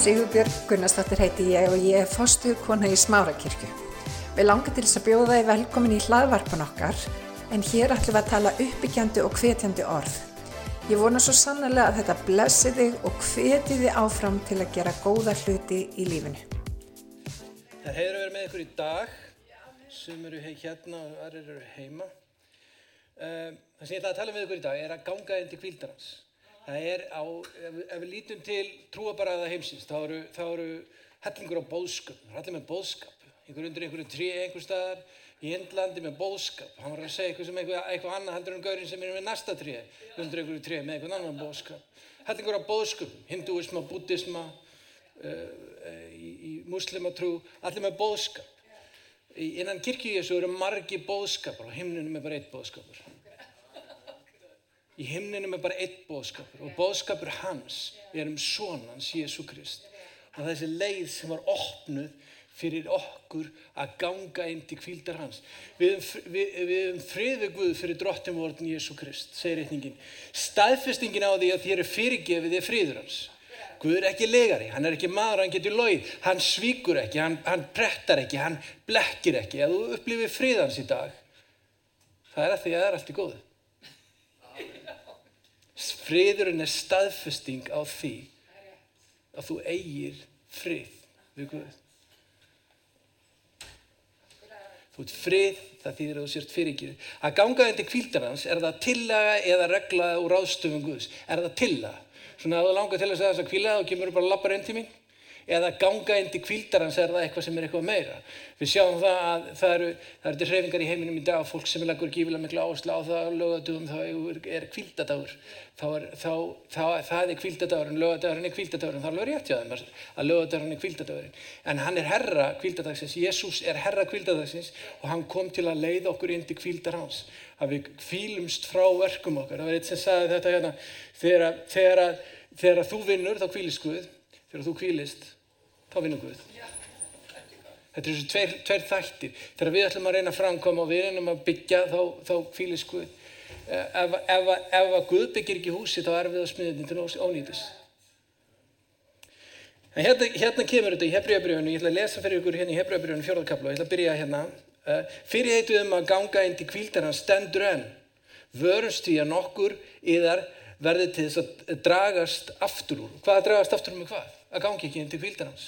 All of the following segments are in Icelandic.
Sigurbjörg Gunnarsdóttir heiti ég og ég er fostu kona í Smárakirkju. Við langar til þess að bjóða þið velkomin í hlaðvarpan okkar en hér ætlum við að tala uppbyggjandi og hvetjandi orð. Ég vona svo sannlega að þetta blessi þig og hveti þið áfram til að gera góða hluti í lífinu. Það að vera með ykkur í dag, sem eru hérna og aðrir eru heima. Um, það sem ég ætla að tala með ykkur í dag er að ganga inn til kvildarans. Það er á, ef, ef við lítum til trúabaraða heimsins, þá eru, þá eru hellingur á bóðsköp, allir með bóðskap, einhver undir einhverju trí einhver staðar, í Indlandi með bóðskap, hann var að segja eitthvað sem eitthvað, eitthvað annað heldur en gaurinn sem er með næsta trí, undir einhverju trí með eitthvað annan bóðskap. Hellingur á bóðsköp, hindúisma, búddisma, uh, í, í muslimatrú, allir með bóðskap. Í, innan kirkju Jésu eru margi bóðskapar og himnunum er bara eitt bóðskapur. Í himninum er bara eitt bóðskapur og bóðskapur hans er um sonans Jésu Krist. Og þessi leið sem var opnuð fyrir okkur að ganga inn til kvíldar hans. Við höfum við, við höfum frið við Guð fyrir drottin vortin Jésu Krist, segir reikningin. Staðfestingin á því að þér er fyrirgefið er friður hans. Guð er ekki legari, hann er ekki maður, hann getur logið, hann svíkur ekki, hann, hann prettar ekki, hann blekkir ekki. Ef þú upplifir friðans í dag, það er að því að það er allt í góðu. Friðurinn er staðfesting á því að þú eigir frið við Guð. Þú ert frið, það þýðir að þú sért fyrirgið. Að ganga undir kvíldarans, er það tillaga eða regla úr ráðstöfum Guðs? Er það tillaga? Svona að þú langar til að segja þess að kvíla og kemur bara að labba inn til mín? Eða ganga inn til kvíldarans, er það eitthvað sem er eitthvað meira? Við sjáum það að það eru, það eru til hreyfingar í heiminum í dag, fólk sem er leggur gífilega miklu áherslu á það að lögadugum þá er, kvíldadagur. Þá er, þá, þá, það er kvíldadagurinn, lögadagurinn er kvíldadagurinn, það er alveg rétt hjá þeim að- lögadagurinn er kvíldadagurinn. En hann er herra kvíldadagsins, Jésús er herra kvíldadagsins og hann kom til að leiða okkur inn til kvíldar hans. Að við kvílumst frá verkum okkar. Það var eitt sem sagði þetta hérna, þegar, þegar, þegar þú vinnur þá kvílist Guð, þegar þú kvílist þá vinnur Guð. Þetta er þessu tveir, tveir þættir. Þegar við ætlum að reyna að framkoma og við reynum að byggja þá, þá kvílis Guð. Eh, Ef, ef, ef að Guð byggir ekki húsi þá erum við að smiða þetta til ónýtis. En hérna, hérna kemur þetta í Hebreabrjöfunu, ég ætla að lesa fyrir ykkur hérna í Hebreabrjöfunu fjórðarkapla og ég ætla að byrja hérna. Uh, Fyrirheituð um að ganga inn til kvíldarna stendur enn. Vörumst því að nokkur yðar verði til þess að dragast aftur úr. Hvað að dragast aftur úr með hvað? Að gangi ekki inn til kvíldarnans.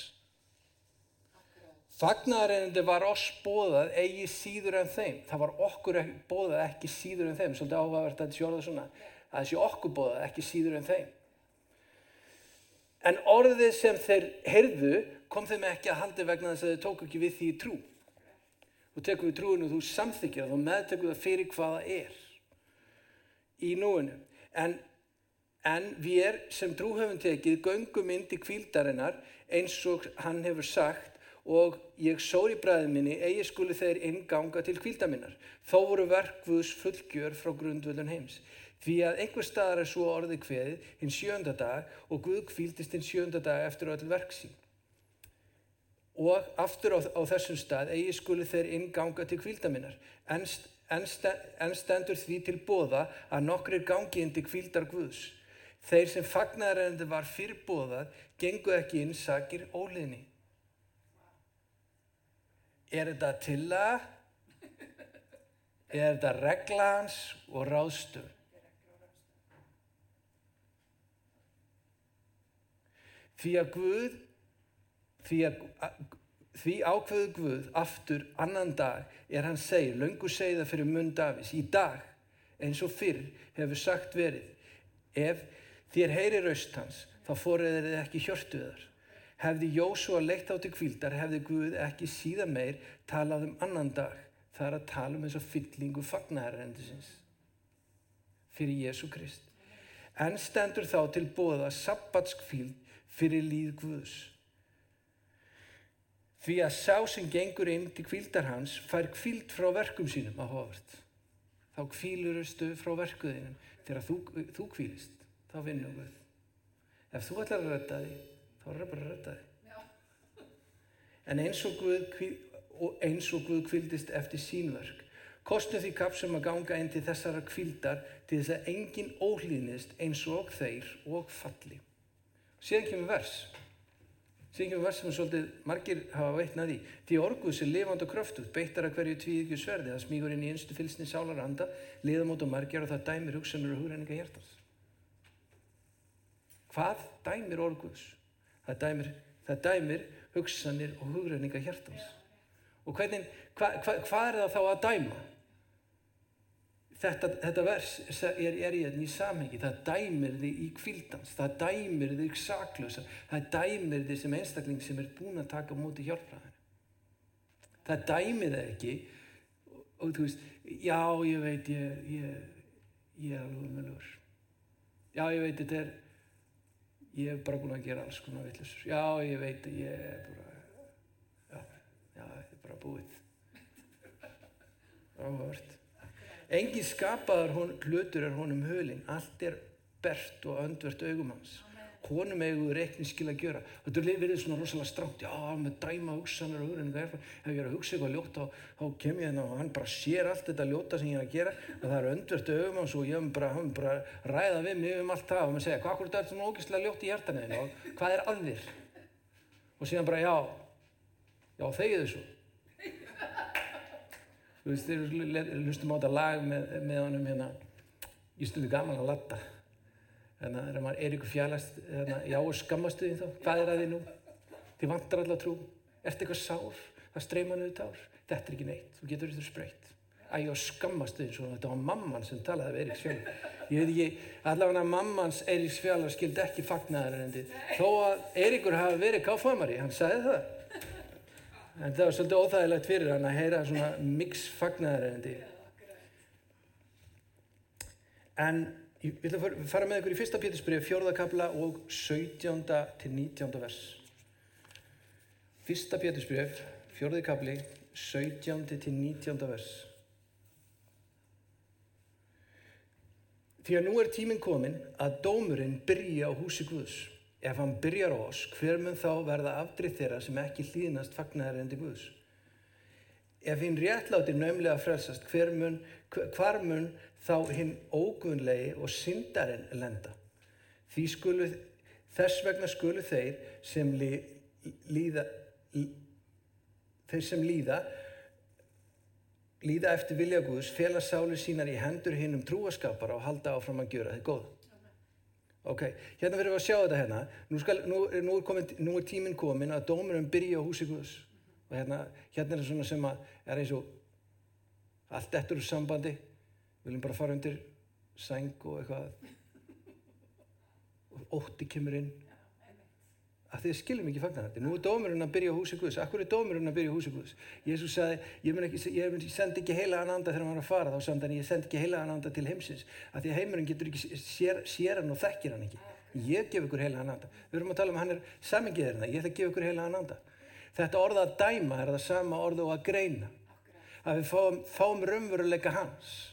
Fagnaðareinandi var oss bóðað eigi síður en þeim. Það var okkur bóðað ekki síður en þeim. Svolítið áhugavert að þetta sé orðað svona. Að þessi okkur bóðað ekki síður en þeim. En orðið sem þeir heyrðu kom þeim ekki að haldi vegna þess að þeir tóku ekki við því trú. Þú tekur við trúinu og þú samþykir það og meðtekur það fyrir hvað það er í núinu. En, en við sem trú höfum tekið göngum inn til kvíldarinnar eins og hann hefur sagt og ég sór í bræði minni eigi skuli þeir innganga til kvílda minnar. Þó voru verkvöðs fullgjör frá grundvöldun heims. Því að einhver staðar er svo orðið kveðið hinn sjönda dag og Guð kvíldist hinn sjönda dag eftir öll verksín. Og aftur á, á þessum stað eigi skuli þeir innganga til kvíldaminnar. En, st- en, st- en stendur því til bóða að nokkrir gangi inn til kvíldar Guðs. Þeir sem fagnaðarendi var fyrir bóðað gengu ekki inn sakir óliðni. Er þetta tillaga? Er þetta regla hans og ráðstöð? Því að Guð, því, að, því ákveðu Guð aftur annan dag er hann segir, löngu segir það fyrir munn Davís, í dag eins og fyrr hefur sagt verið, ef þér heyri raust hans, þá fórið þið ekki hjörtu þar. Hefði Jósúa leitt á til kvíldar, hefði Guð ekki síðan meir talað um annan dag. Það er að tala um eins og fyllingu fagnæðarendisins fyrir Jésu Krist. En stendur þá til bóða sabbatsk kvíld fyrir líð Guðs. Því að sá sem gengur inn til kvíldar hans fær kvíld frá verkum sínum að hófart. Þá kvílurustu frá verkuðinum. Þegar þú, þú kvílist, þá vinnum Guð. Ef þú ætlar að redda því, þá er það bara að redda því. En eins og Guð, kvildist eftir sínverk, kostum því kapsum að ganga inn til þessara kvildar til þess að enginn óhlýðnist eins og þeir og falli. Síðan kemur vers. Syngjum vers sem er svolítið margir hafa veitnað í. Því orguð sem lifand og kröftuð, beittar að hverju tvíðikju sverði, það smígur inn í einstu fylsni sálar anda, liðamót og margir og það dæmir hugsanur og hugrenninga hjartans. Hvað dæmir orguðs? Það dæmir, það dæmir hugsanir og hugrenninga hjartans. Og hvernig, hva, hva, hvað er það þá að dæma? Þetta, þetta vers er, er í þetta í samhengi, það dæmir þig í kvildans, það dæmir þig saklösa, það dæmir þig sem einstakling sem er búin að taka múti hjálpræðinu. Það dæmir þig ekki og þú veist, já ég veit ég, ég, ég er alveg umöluður, já ég veit þetta er, ég hef bara búin að gera alls konar vittlusur, já ég veit ég er bara, já, já þetta er bara búið, áhört. Engin skapaðar hlutur er honum hölinn, allt er bert og öndvert augum hans. Honum eiguður reikningsskil að gjöra. Þetta verður svona rosalega stránt, já, með dæma hugsanir og hugrenninga erfar. Ef ég er að hugsa eitthvað ljóta, þá kem ég hérna og hann bara sér allt þetta ljóta sem ég er að gera og það er öndvert augum hans og ég hef bara, bara ræða við mig um allt það og maður segja, hvað er þetta svona ógeðslega ljótt í hjartaneginu og hvað er að þér? Og síðan bara, já, já, þegið þessu. Þú veist, þeir lustum á þetta lag með, með honum hérna, ég stuði gaman að latta. Þannig að maður er ykkur fjalast, hérna, já, skammastu þín þá, hvað er að þið nú? Þið vantar alltaf trú, ert eitthvað sár, það streyma niður tár. Þetta er ekki neitt, þú getur þetta spröytt. Æg og skammastu þín, svona, þetta var mamman sem talaði af Eiríks fjallar. Ég veit ekki, allavega mammans Eiríks fjallar skildi ekki fagnaðar en þið. Þó að Eiríkur hafi verið káfamari, hann sagði það. En það var svolítið óþægilegt fyrir hann að heyra svona mix fagnaðaræðandi. En ég vil að fara með ykkur í fyrsta pétursbyrju, fjórðakabla og 17. til 19. vers. Fyrsta pétursbyrju, fjórðakabli, 17. til 19. vers. Því að nú er tíminn komin að dómurinn byrja á húsi Guðs. Ef hann byrjar á oss, hver mun þá verða afdrið þeirra sem ekki hlýðnast fagnar endi Guðs? Ef hinn réttlátir naumlega frelsast, hver mun, hvar mun þá hinn ógunlegi og syndarinn lenda? Skulu, þess vegna skulu þeir sem lí, líða, lí, þeir sem líða, líða eftir vilja Guðs, fela sáli sínar í hendur hinn um trúaskapara og halda áfram að gjöra þið góð. Ok, hérna verðum við að sjá þetta hérna. Nú, skal, nú, nú, er, komin, nú er tíminn komin að dómurum byrja á húsi Guðs. Og hérna, hérna er það svona sem að er eins og allt eftir úr sambandi. Viljum bara fara undir sæng og eitthvað. Og ótti kemur inn. Að þið skiljum ekki fagnar þetta. Nú er dómurinn að byrja húsi Guðs. Akkur er dómurinn að byrja húsi Guðs? Jésús sagði, ég, ekki, ég, ég sendi ekki heilagan anda þegar hann var að fara. Þá samt hann, ég sendi ekki heilagan anda til heimsins. Að því að heimurinn getur ekki sér, sér hann og þekkir hann ekki. Ég gef ykkur heilagan anda. Við erum að tala um hann er samingið þérna. Ég ætla að gefa ykkur heilagan anda. Þetta orða að dæma er það sama orða og að greina. Að við fáum, fáum raunveruleika hans.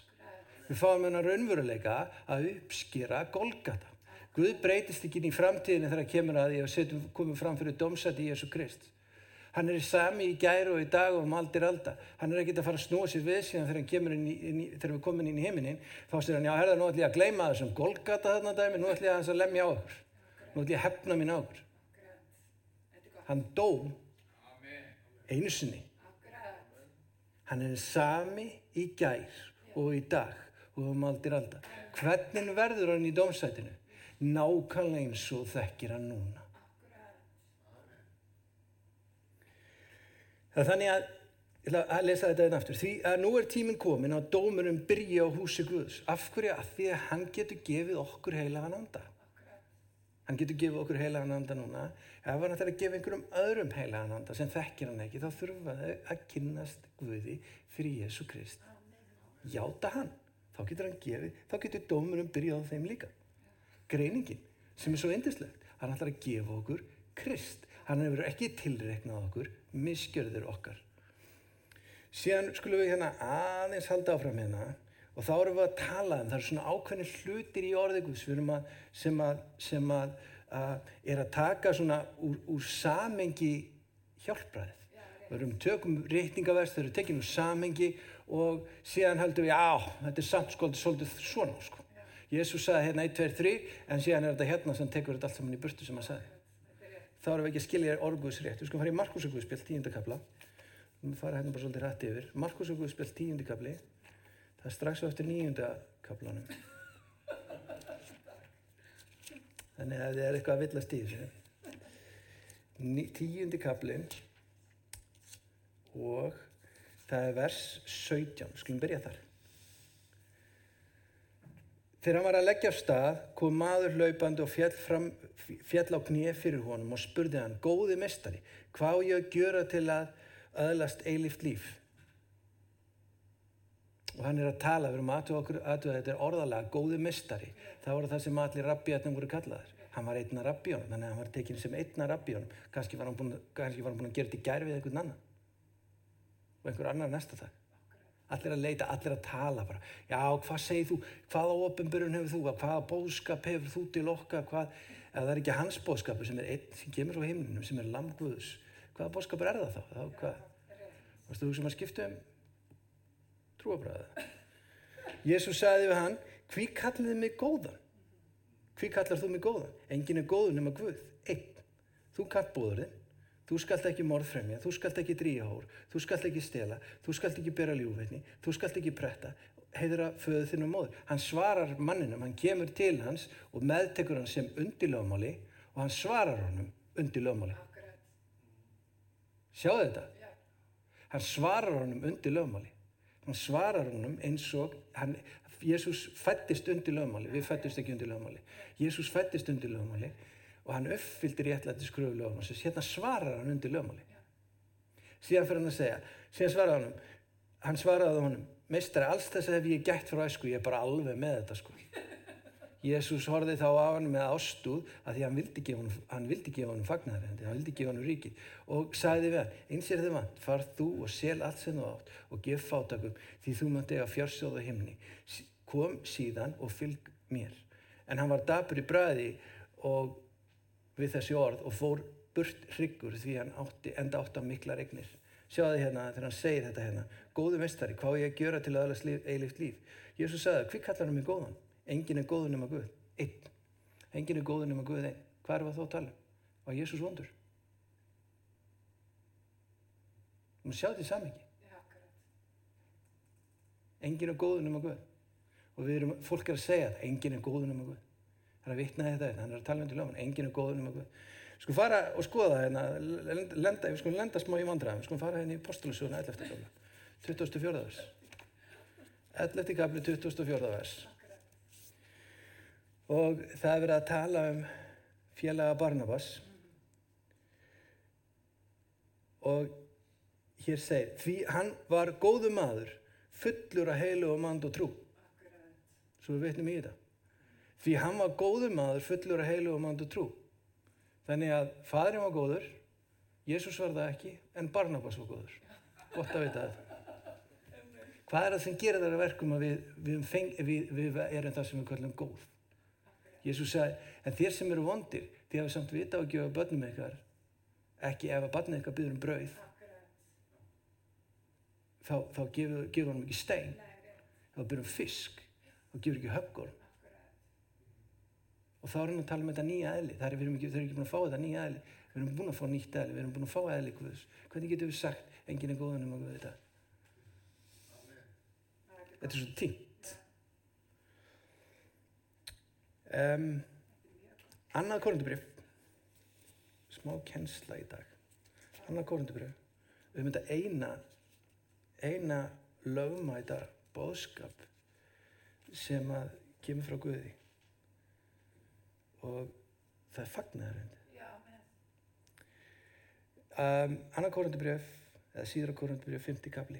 Við fáum hennar raunveruleika að uppskýra Golgata. Guð breytist ekki inn í framtíðinu þegar það kemur að því að setjum komum fram fyrir domsæti í Jésu Krist. Hann er í sami í gæru og í dag og um aldir alda. Hann er ekkert að fara að snúa sér við síðan þegar, inn í, inn í, þegar við komum inn í heiminin. Þá sér hann, já, herða, nú ætlum ég að gleyma þessum Golgata þarna dæmi, nú ætlum ég að, að lemja á okkur. Nú ætlum ég að hefna mín á okkur. Hann dó einu sinni. Hann er sami í gær og í dag og um aldir alda. Hvernig verður hann í domsætinu? nákvæmlega eins og þekkir hann núna. Það er þannig að, ég ætla að lesa þetta einn aftur, því að nú er tíminn komin að dómurum byrja á húsi Guðs. Af hverju að því að hann getur gefið okkur heilagan anda. Hann getur gefið okkur heilagan anda núna. Ef hann ætlar að gefa einhverjum öðrum heilagan anda sem þekkir hann ekki, þá þurfa þau að kynnast Guði fyrir Jésu Krist. Játa hann. Þá getur hann gefið, þá getur dómurum byrjað á þeim líka greiningin sem er svo endislegt. Hann ætlar að gefa okkur Krist. Hann hefur ekki tilreiknað okkur, misgjörður okkar. Síðan skulum við hérna aðeins halda áfram hérna og þá erum við að tala um, það er svona ákveðni hlutir í orðegus sem, að, sem að, að er að taka svona úr, úr samengi hjálpræðið. Við erum tökum reytingavers, þau eru tekinn úr samengi og síðan heldum við, já, þetta er samt sko, svolítið svona sko. Jésús sagði hérna 1, 2, 3 en síðan er þetta hérna sem tekur þetta allt saman í burtu sem hann sagði. þá erum við ekki að skilja orguðs rétt. Við skulum fara í Markus og Guðspjall, tíundakabla. Við fara hérna bara svolítið rætt yfir. Markus og Guðspjall, tíundakabli. Það er strax á eftir níundakablanum. Þannig að það er eitthvað að villast í þessu. Ní- Tíundi kablin og það er vers 17. Skulum byrja þar. Þegar hann var að leggja af stað kom maður hlaupandi og fjall, fram, fjall á knið fyrir honum og spurði hann, góði mestari, hvað ég gjöra til að öðlast eilíft líf? Og hann er að tala, við erum aðtöða okkur, aðtöða þetta er orðalega, góði mestari. Það voru það sem allir rabbiðatnum voru kallaðir. Hann var einna rabbíunum, þannig að hann var tekinn sem einna rabbíunum. Kannski var hann búin, var hann búin að gera þetta í gær við einhvern annan. Og einhver annar næsta dag. Allir að leita, allir að tala bara. Já, hvað segir þú? Hvaða ofinbyrjun hefur þú? Hvaða bóðskap hefur þú til okkar? Hvað, eða það er ekki hans bóðskapur sem er einn sem kemur frá himninum, sem er lamguðus. Hvaða bóðskapur er það þá? þá hvað? Varstu þú sem að skipta um trúabræða? Jésús sagði við hann, hví kallið þið mig góðan? Hví kallar þú mig góðan? Engin er góður nema Guð, einn. Þú kallt bóðurinn, þú skalt ekki morðfremja, þú skalt ekki dríja hór, þú skalt ekki stela, þú skalt ekki bera ljúveitni, þú skalt ekki pretta, heiðra föðu þinn og móður. Hann svarar manninum, hann kemur til hans og meðtekur hann sem undir lögmáli og hann svarar honum undir lögmáli. Sjáðu þetta? Hann svarar honum undir lögmáli. Hann svarar honum eins og hann, Jésús fættist undir lögmáli, við fættist ekki undir lögmáli. Jésús fættist undir lögmáli og hann uppfyldi réttlætti skröfu lögmáli. Hérna svarar hann undir lögmáli. Síðan fyrir hann að segja, síðan svaraði honum, hann svaraði honum, meistari, alls þess að hef ég gætt frá æsku, ég er bara alveg með þetta sko. Jésús horfið þá á hann með ástúð að því hann vildi gefa honum, hann vildi gefa honum fagnaðarendi, hann vildi gefa honum ríkið og sagði við hann, eins er þið vant, far þú og sel allt sem þú átt og gef fátakum því þú mátt eiga fjársjóða himni. Kom síðan og fylg mér. En hann var dapur í bræði og við þessi orð og fór burt hryggur því hann átti, enda átti á mikla regnir. Sjáðu hérna þegar hann segir þetta hérna, góðu mestari, hvað ég að gjöra til að aðlast eilift líf? Jésús sagði, hví kallar hann mig góðan? Engin er góður nema Guð, einn. Engin er góður nema Guð, einn. Hvað er það þá að tala? um? Var Jésús vondur? Þú maður sjá þetta í samingi. Engin er góður nema Guð. Og við erum, fólk er að segja það, engin er góður nema Guð. Það er að vitna þetta, hann er að tala um til lögum, engin er góður nema Guð. Við skulum fara og skoða hérna, lenda, við skulum lenda smá í vandræðum, við skulum fara hérna í postulusjónu 11. kapla, 24. vers. 11. kapli, 24. vers. Og það er verið að tala um félaga Barnabas og hér segir, því hann var góðu maður, fullur að heilu og mand og trú. Svo við veitum í þetta. Því hann var góðu maður, fullur að heilu og mand og trú. Þannig að fadrin var góður, Jésús var það ekki, en Barnabas var góður. Gott að vita þetta. Hvað er það sem gerir það verkum að við, við, feng, við, við erum það sem við kallum góð? Jésús sagði, en þér sem eru vondir, þið hafa samt vita að gefa börnum ykkar, ekki ef að börnum ykkar byrður um brauð, þá, þá gefur, honum ekki stein, þá byrður um fisk, þá gefur ekki höggur. Og þá erum við að tala um þetta nýja eðli, það er, við erum ekki, erum ekki búin að fá þetta nýja eðli, við erum búin að fá nýtt eðli, við erum búin að fá eðli Guðs. Hvernig getum við sagt, enginn er góðan um að Guð þetta? Þetta er svo tínt. Um, annað korundubrif, smá kennsla í dag. Annað korundubrif, við myndum að eina, eina lögmæta bóðskap sem að kemur frá Guði og það er fagnaðarönd. Um, annað korundubrif, eða síðra korundubrif, 50 kapli.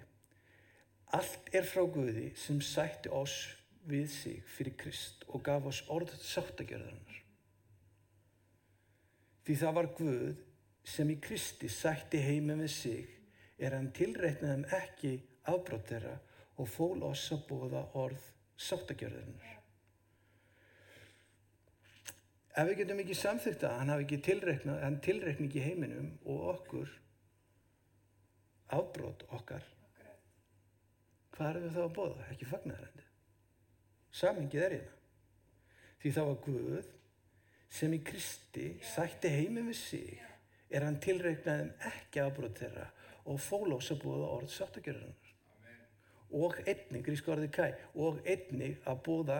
Allt er frá Guði sem sætti oss við sig fyrir Krist og gaf oss orð sáttagjörðarinnar. Því það var Guð sem í Kristi sætti heiminn við sig er hann tilreitnaðum ekki afbrótt þeirra og fól oss að bóða orð sáttagjörðarinnar. Ef við getum ekki samþykta, hann hafi ekki tilreiknað, hann tilreikna ekki heiminum og okkur afbrótt okkar hvað er við þá að bóða? Ekki fagnaðarendi. Samingið er hérna. Því það var Guð sem í Kristi sætti heiminn við sig er hann tilreiknaðum ekki afbrót þeirra og fólós að búa orð sáttagjörðunar. Og einnig, grísku orðið kæ, og einnig að búa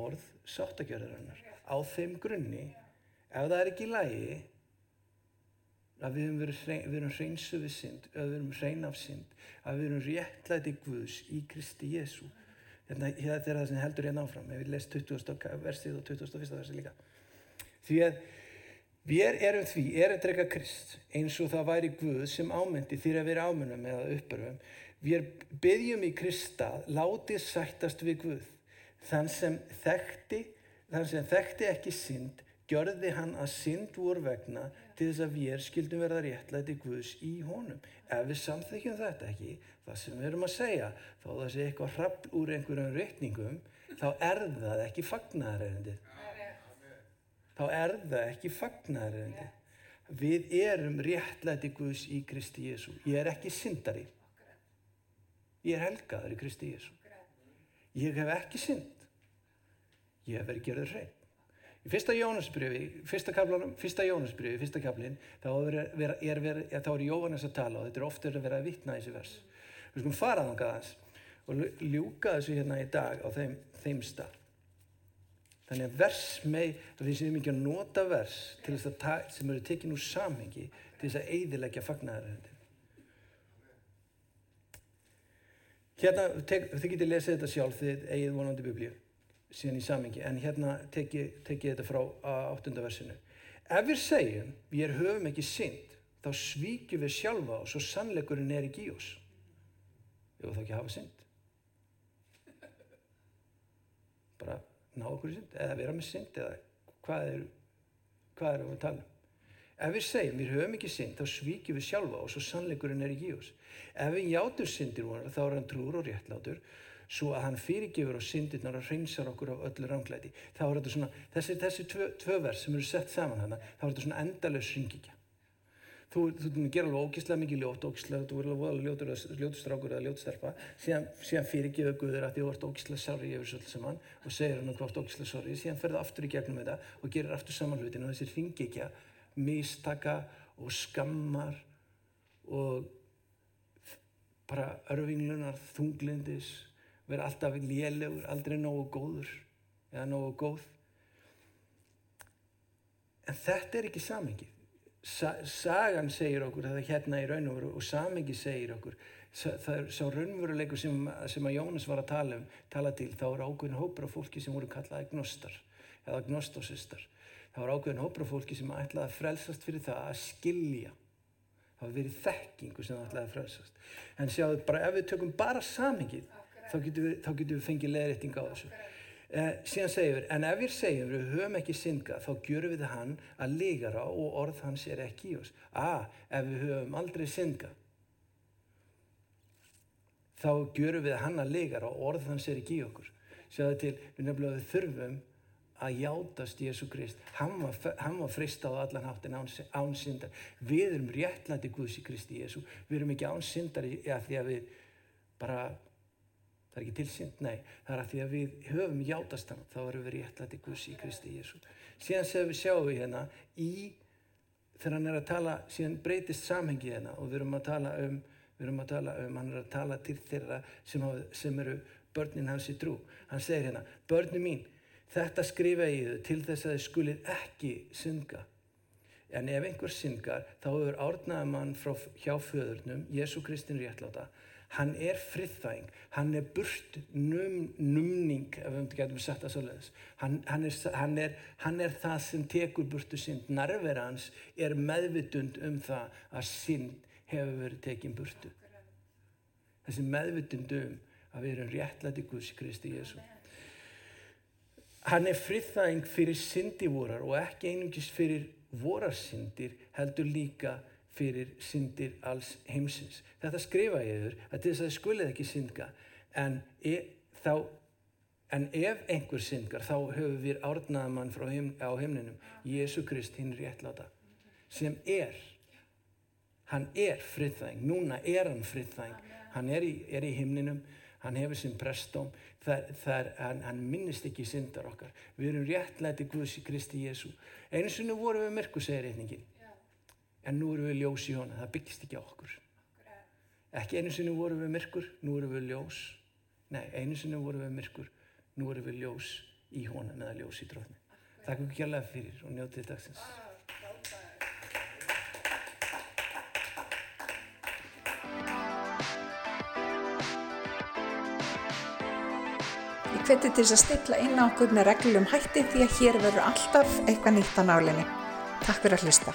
orð sáttagjörðunar. Á þeim grunni, ef það er ekki lægi, að við erum hreinsu við synd, að við erum hrein af synd, að við erum réttlæti Guðs í Kristi Jésu. Hérna, þetta er það sem heldur hérna áfram, ef við lesum 20. versið og 21. versið líka. Því að við erum því, erum drega Krist, eins og það væri Guð sem ámyndi því að við erum ámyndum eða uppörfum. Við byggjum í Kristað, látið sættast við Guð. Þann sem þekkti, þann sem þekkti ekki synd, gjörði hann að synd voru vegna til þess að við skildum verða réttlæti Guðs í honum. Ef við samþykjum þetta ekki, það sem við erum að segja, þá það sé eitthvað hrapp úr einhverjum réttningum, þá er það ekki fagnæðareindið. Þá er það ekki fagnæðareindið. Við erum réttlæti Guðs í Kristi Jésu. Ég er ekki syndari. Ég er helgaður í Kristi Jésu. Ég hef ekki synd. Ég hef verið gerður hrein. Í fyrsta Jónasbriði, fyrsta kaplanum, fyrsta Jónasbriði, fyrsta kaplinn, þá er, er, er, er Jóhannes að tala og þetta er ofta vera að vittna þessi vers. Við skulum fara þangað aðeins og ljúka þessu hérna í dag á þeim, þeim stað. Þannig að vers með, við séum ekki að nota vers að sem eru tekinn úr samhengi til þess að eidilegja fagnæðaröndin. Hérna, þið getið lesið þetta sjálf þið eigið vonandi biblíu síðan í samingi, en hérna tek ég þetta frá áttundaversinu. Ef við segjum, við höfum ekki synd, þá svíkjum við sjálfa og svo sannleikurinn er ekki í oss. Ef þá ekki hafa synd. Bara ná okkur í synd, eða vera með synd, eða hvað er, hvað er að tala um? Ef við segjum, við höfum ekki synd, þá svíkjum við sjálfa og svo sannleikurinn er ekki í oss. Ef við játum syndir vonar, þá er hann trúr og réttlátur svo að hann fyrirgefur á syndirnar og hreinsar okkur á öllu ránglæti. Þá er þetta svona, þessi, þessi tvö, tvö vers sem eru sett saman hana, þá er þetta svona endalös syngikja. Þú, þú gerir alveg ógíslega mikið ljót, ógíslega, þú verður alveg ljótustrákur eða ljótustarpa, síðan, síðan fyrirgefur Guður að því þú ert ógíslega sorry yfir svolítið saman og segir hann hvort ógíslega sorry, síðan ferðu aftur í gegnum þetta og gerir aftur saman hlutin og þessi syngikja mistaka og skammar og bara örfinglunar, þunglindis vera alltaf lélegur, aldrei nógu góður eða nógu góð. En þetta er ekki samengið. Sa sagan segir okkur, það er hérna í raun og samengið segir okkur, það er sá raunveruleikur sem, sem að Jónas var að tala um, tala til, þá er ákveðin hópur af fólki sem voru kallaði gnostar eða gnostosistar. Það var ákveðin hópur af fólki sem ætlaði að frelsast fyrir það að skilja. Það var verið þekkingu sem það ætlaði að frelsast. En sjáðu, bara, ef við tökum bara samengið, þá getum við, við fengið leðrætting á þessu. Eh, síðan segjum við, en ef við segjum við höfum ekki synga, þá gjörum við hann að ligara og orð hans er ekki í oss. A, ef við höfum aldrei synga, þá gjörum við hann að ligara og orð hans er ekki í okkur. Sjáðu til, við nefnilega þurfum að játast Jésu Krist. Hann var, var fristað á allan háttin án, án syndar. Við erum réttlæti Guðs í Kristi Jésu. Við erum ekki án syndar í að því að við bara það er ekki tilsynd, nei, það er að því að við höfum játast hann, þá erum við réttlæti Guðs í Kristi Jésu. Síðan séum við sjáum við hérna í, þegar hann er að tala, síðan breytist samhengi hérna og við erum að tala um, við erum að tala um, hann er að tala til þeirra sem, sem eru börnin hans í trú. Hann segir hérna, börni mín, þetta skrifa ég þau til þess að þið skulið ekki synga. En ef einhver syngar, þá hefur árnaða mann frá hjá föðurnum, Jésu Kristin réttláta, hann er friðþæging, hann er burt num, numning, ef við getum sagt það svolítið, hann, hann, hann, hann er það sem tekur burtu synd, nærvera hans er meðvitund um það að synd hefur verið tekinn burtu. Þessi meðvitund um að við erum réttlæti Guðs Kristi Jésu. Hann er friðþæging fyrir syndi vorar og ekki einungis fyrir vorar syndir heldur líka fyrir syndir alls heimsins. Þetta skrifa ég yfir að til þess að þið skulið ekki syndga en, e, þá, en ef einhver syndgar þá höfum við árnaðamann heim, á heimninum, Jésu Krist hinn réttláta, sem er, hann er friðþæng, núna er hann friðþæng, hann er í, er í heimninum, hann hefur sinn prestóm, hann, hann minnist ekki syndar okkar. Við erum réttlæti Guðs í Kristi Jésu. Eins og nú vorum við myrku, segir reyningin en nú erum við ljós í honum, það byggist ekki á okkur. Ekki einu sinni vorum við myrkur, nú erum við ljós. Nei, einu sinni vorum við myrkur, nú erum við ljós í honum eða ljós í dróðni. Takk fyrir kjærlega fyrir og njótið dagsins. Hveti til þess að stilla inn á okkur með reglum hætti því að hér verður alltaf eitthvað nýtt á nálinni. Takk fyrir að hlusta.